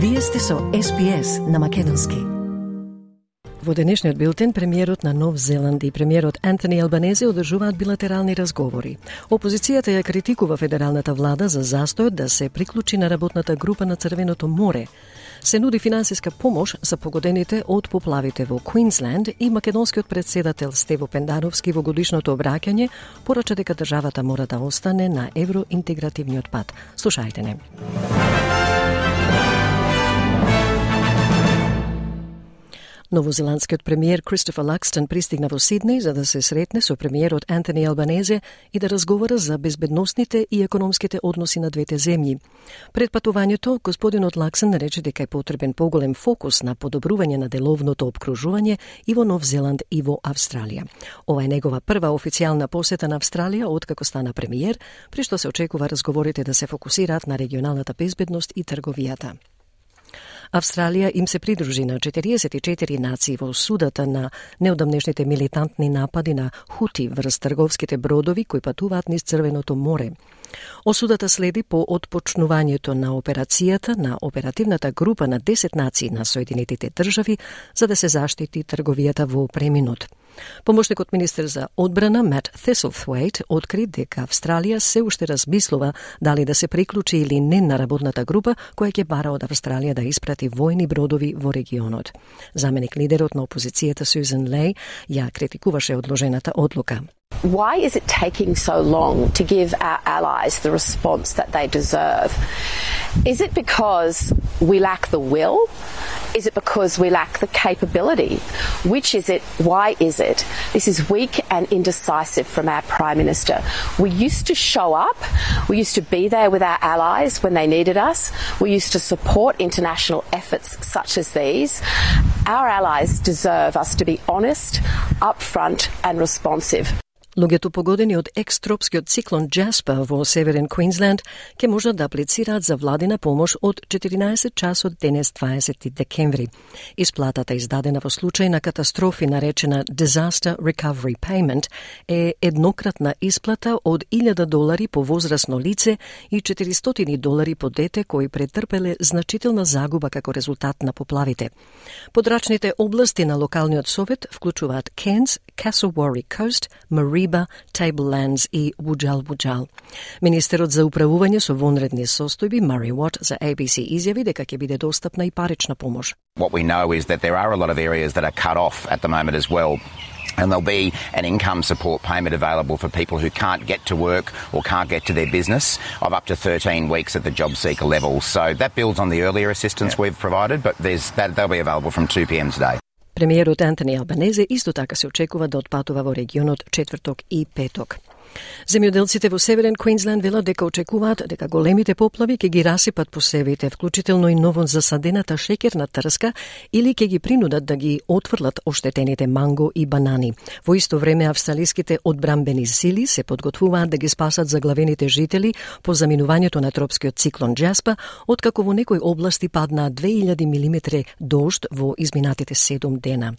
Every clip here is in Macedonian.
Вие сте со СПС на Македонски. Во денешниот билтен, премиерот на Нов Зеланд и премиерот Антони Албанезе одржуваат билатерални разговори. Опозицијата ја критикува федералната влада за застојот да се приклучи на работната група на Црвеното море. Се нуди финансиска помош за погодените од поплавите во Квинсленд и македонскиот председател Стево Пендановски во годишното обраќање порача дека државата мора да остане на евроинтегративниот пат. Слушајте не. Новозеландскиот премиер Кристофер Лакстон пристигна во Сиднеј за да се сретне со премиерот Антони Албанезе и да разговара за безбедносните и економските односи на двете земји. Пред патувањето, господинот Лаксен рече дека е потребен поголем фокус на подобрување на деловното обкружување и во Нов Зеланд и во Австралија. Ова е негова прва официјална посета на Австралија откако стана премиер, при што се очекува разговорите да се фокусираат на регионалната безбедност и трговијата. Австралија им се придружи на 44 нации во судата на неодамнешните милитантни напади на хути врз трговските бродови кои патуваат низ Црвеното море. Осудата следи по отпочнувањето на операцијата на оперативната група на 10 нации на Соединетите држави за да се заштити трговијата во преминот. Помошникот министер за одбрана Мат Thistlethwaite откри дека Австралија се уште размислува дали да се приклучи или не на работната група која ќе бара од Австралија да испрати војни бродови во регионот. Заменик лидерот на опозицијата Сюзен Лей ја критикуваше одложената одлука. Why is it taking so long to give our allies the response that they deserve? Is it because we lack the will? Is it because we lack the capability? Which is it? Why is it? This is weak and indecisive from our Prime Minister. We used to show up. We used to be there with our allies when they needed us. We used to support international efforts such as these. Our allies deserve us to be honest, upfront, and responsive. Луѓето погодени од екстропскиот циклон Джаспа во Северен Квинсленд ќе можат да аплицираат за владина помош од 14 часот денес 20 декември. Исплатата издадена во случај на катастрофи наречена Disaster Recovery Payment е еднократна исплата од 1000 долари по возрастно лице и 400 долари по дете кои претрпеле значителна загуба како резултат на поплавите. Подрачните области на локалниот совет вклучуваат Кенс, Castle Coast, Marie Риба, Tablelands и Вуджал Вуджал. Министерот за управување со вонредни состојби Мари Watt за ABC изјави дека ќе биде достапна и парична помош. What we know is that there are a lot of areas that are cut off at the moment as well. And there'll be an income support payment available for people who can't get to work or can't get to their business of up to 13 weeks at the job seeker level. So that builds on the earlier assistance yeah. we've provided, but there's, that, they'll be available from 2 p.m. today. Премиерот Антони Албанезе исто така се очекува да отпатува во регионот четврток и петок. Земјоделците во Северен Квинсленд велат дека очекуваат дека големите поплави ќе ги расипат посевите, вклучително и ново засадената шеќерна трска, или ќе ги принудат да ги отфрлат оштетените манго и банани. Во исто време австралиските одбрамбени сили се подготвуваат да ги спасат заглавените жители по заминувањето на тропскиот циклон Джаспа, откако во некои области падна 2000 мм дожд во изминатите 7 дена.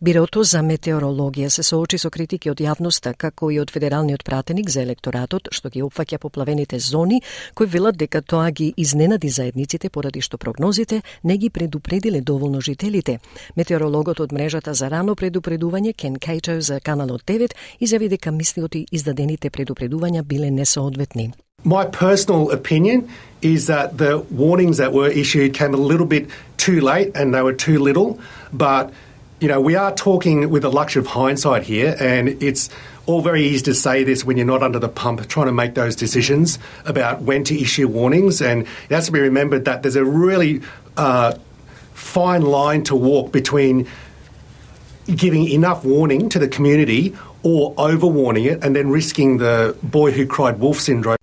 Бирото за метеорологија се соочи со критики од јавноста, како и од Федералниот пратеник за електоратот што ги опфаќа поплавените зони, кои велат дека тоа ги изненади заедниците поради што прогнозите не ги предупредиле доволно жителите. Метеорологот од мрежата за рано предупредување Кен Кајчев за каналот 9 изјави дека мислиот и издадените предупредувања биле несоодветни. My personal opinion is that the warnings that were issued came a little bit too late and they were too little. But, you know, we are talking with the luxury of hindsight here, and it's all very easy to say this when you're not under the pump, trying to make those decisions about when to issue warnings. And it has to be remembered that there's a really uh, fine line to walk between giving enough warning to the community or overwarning it and then risking the boy who cried wolf syndrome.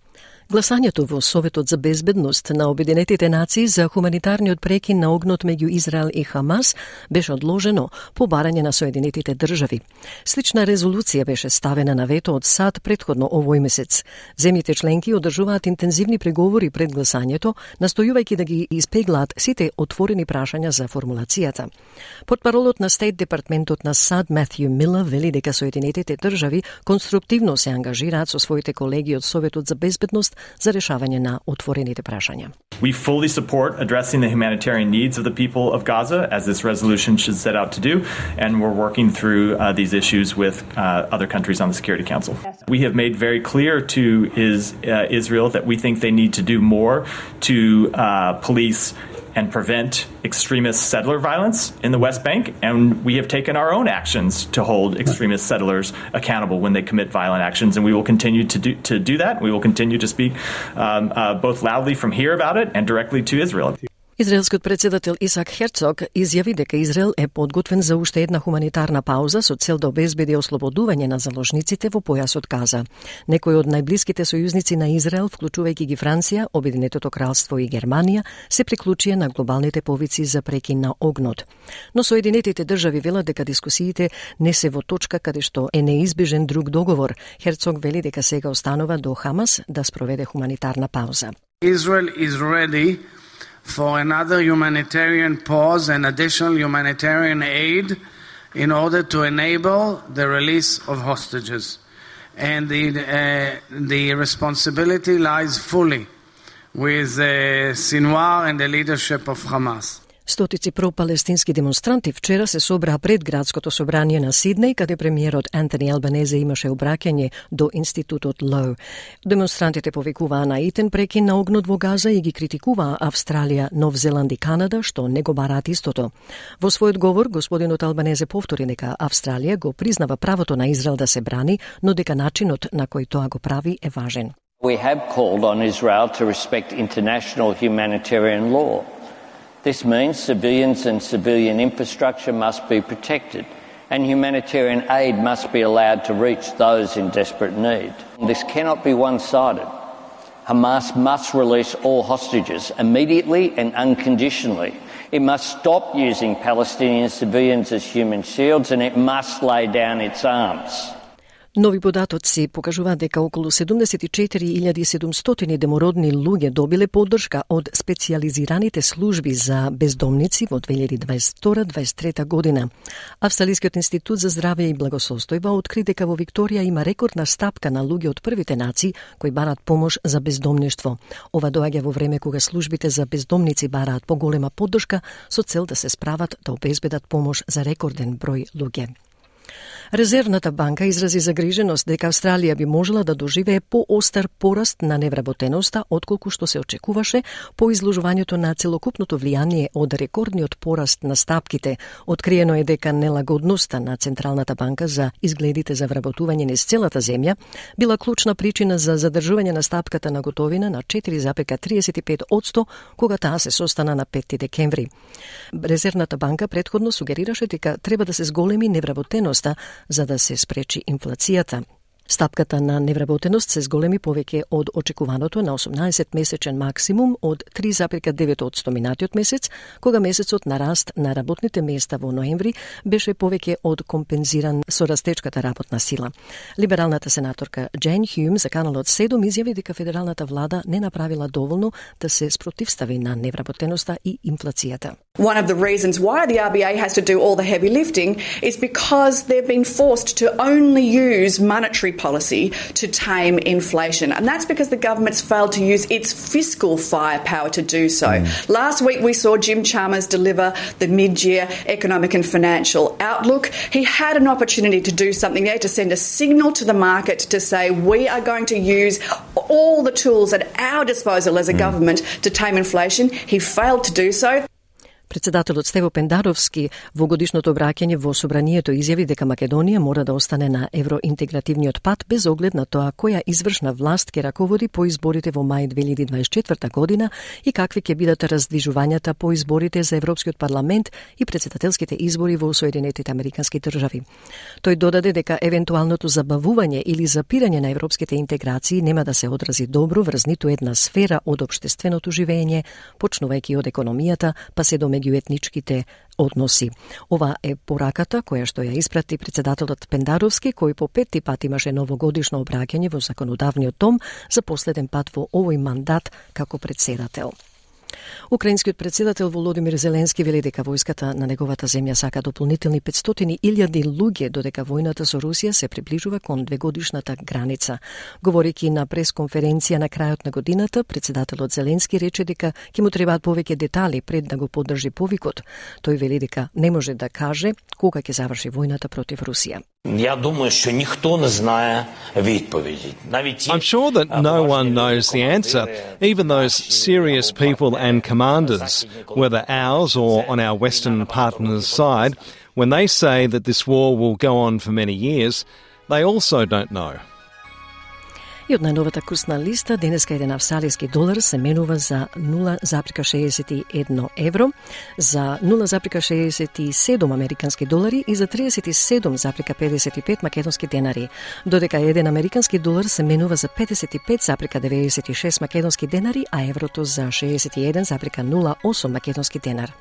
Гласањето во Советот за безбедност на Обединетите нации за хуманитарниот прекин на огнот меѓу Израел и Хамас беше одложено по барање на Соединетите држави. Слична резолуција беше ставена на вето од САД предходно овој месец. Земјите членки одржуваат интензивни преговори пред гласањето, настојувајќи да ги испеглаат сите отворени прашања за формулацијата. Подпаролот на Стейт Департментот на САД Матју Мила вели дека Соединетите држави конструктивно се ангажираат со своите колеги од Советот за безбедност We fully support addressing the humanitarian needs of the people of Gaza, as this resolution should set out to do, and we're working through uh, these issues with uh, other countries on the Security Council. We have made very clear to is, uh, Israel that we think they need to do more to uh, police and prevent extremist settler violence in the West Bank. And we have taken our own actions to hold extremist settlers accountable when they commit violent actions. And we will continue to do, to do that. We will continue to speak um, uh, both loudly from here about it and directly to Israel. Израелскиот председател Исак Херцог изјави дека Израел е подготвен за уште една хуманитарна пауза со цел да обезбеди ослободување на заложниците во појасот Газа. Некои од најблиските сојузници на Израел, вклучувајќи ги Франција, Обединетото кралство и Германија, се приклучија на глобалните повици за прекин на огнот. Но Соединетите држави велат дека дискусиите не се во точка каде што е неизбежен друг договор. Херцог вели дека сега останува до Хамас да спроведе хуманитарна пауза. Israel is ready for another humanitarian pause and additional humanitarian aid in order to enable the release of hostages. And the, uh, the responsibility lies fully with uh, Sinwar and the leadership of Hamas. Стотици пропалестински демонстранти вчера се собраа пред градското собрание на Сиднеј, каде премиерот Антони Албанезе имаше обраќање до институтот Лоу. Демонстрантите повикуваа на итен прекин на огнот во Газа и ги критикуваа Австралија, Нов Зеланд и Канада, што не го бараат истото. Во својот говор, господинот Албанезе повтори дека Австралија го признава правото на Израел да се брани, но дека начинот на кој тоа го прави е важен. We have called on Israel to respect international humanitarian law. This means civilians and civilian infrastructure must be protected and humanitarian aid must be allowed to reach those in desperate need. This cannot be one sided. Hamas must release all hostages immediately and unconditionally. It must stop using Palestinian civilians as human shields and it must lay down its arms. Нови податоци покажуваат дека околу 74.700 демородни луѓе добиле поддршка од специализираните служби за бездомници во 2022-2023 година. Австралискиот институт за здравје и благосостојба откри дека во Викторија има рекордна стапка на луѓе од првите нации кои бараат помош за бездомништво. Ова доаѓа во време кога службите за бездомници бараат поголема поддршка со цел да се справат да обезбедат помош за рекорден број луѓе. Резервната банка изрази загриженост дека Австралија би можела да доживее поостар пораст на невработеноста отколку што се очекуваше по изложувањето на целокупното влијание од рекордниот пораст на стапките. Откриено е дека нелагодноста на Централната банка за изгледите за вработување низ целата земја била клучна причина за задржување на стапката на готовина на 4,35% кога таа се состана на 5 декември. Резервната банка предходно сугерираше дека треба да се зголеми невработеноста за да се спречи инфлацијата. Стапката на невработеност се зголеми повеќе од очекуваното на 18 месечен максимум од 3,9 минатиот месец, кога месецот на раст на работните места во ноември беше повеќе од компензиран со растечката работна сила. Либералната сенаторка Джен Хюм за каналот 7 изјави дека федералната влада не направила доволно да се спротивстави на невработеноста и инфлацијата. One of the reasons why the RBA has to do all the heavy lifting is because they've been forced to only use monetary policy to tame inflation. And that's because the government's failed to use its fiscal firepower to do so. Mm. Last week, we saw Jim Chalmers deliver the mid year economic and financial outlook. He had an opportunity to do something there to send a signal to the market to say, we are going to use all the tools at our disposal as a mm. government to tame inflation. He failed to do so. Председателот Стево Пендаровски во годишното обраќање во собранието изјави дека Македонија мора да остане на евроинтегративниот пат без оглед на тоа која извршна власт ќе раководи по изборите во мај 2024 година и какви ќе бидат раздвижувањата по изборите за Европскиот парламент и председателските избори во Соединетите Американски држави. Тој додаде дека евентуалното забавување или запирање на европските интеграции нема да се одрази добро врз ниту една сфера од обштественото живење, почнувајќи од економијата, па се до меѓуетничките односи. Ова е пораката која што ја испрати председателот Пендаровски, кој по петти пат имаше новогодишно обраќање во законодавниот дом за последен пат во овој мандат како председател. Украинскиот председател Володимир Зеленски вели дека војската на неговата земја сака дополнителни 500.000 луѓе додека војната со Русија се приближува кон двегодишната граница. Говорики на пресконференција на крајот на годината, председателот Зеленски рече дека ќе му требаат повеќе детали пред да го поддржи повикот. Тој вели дека не може да каже кога ќе заврши војната против Русија. Я думаю, що ніхто не знає відповіді. Навіть I'm sure that no one knows the answer, even those serious people and commanders, whether ours or on our Western partners' side, when they say that this war will go on for many years, they also don't know. И од најновата курсна листа, денеска еден австралијски долар се менува за 0,61 евро, за 0,67 американски долари и за 37,55 македонски денари, додека еден американски долар се менува за 55,96 македонски денари, а еврото за 61,08 македонски денар.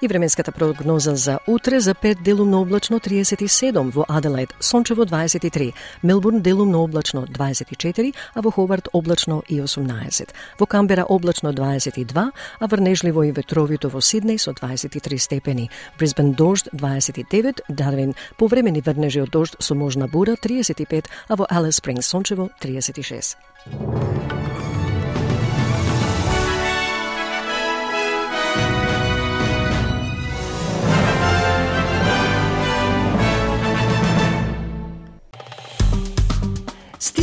И временската прогноза за утре за 5 делумно облачно 37, во Аделаид сончево 23, Мелбурн делумно облачно 24, а во Ховард облачно и 18. Во Камбера облачно 22, а врнежливо и ветровито во Сиднеј со 23 степени. Брисбен дожд 29, Дарвин повремени врнежи од дожд со можна бура 35, а во Алес Спрингс сончево 36.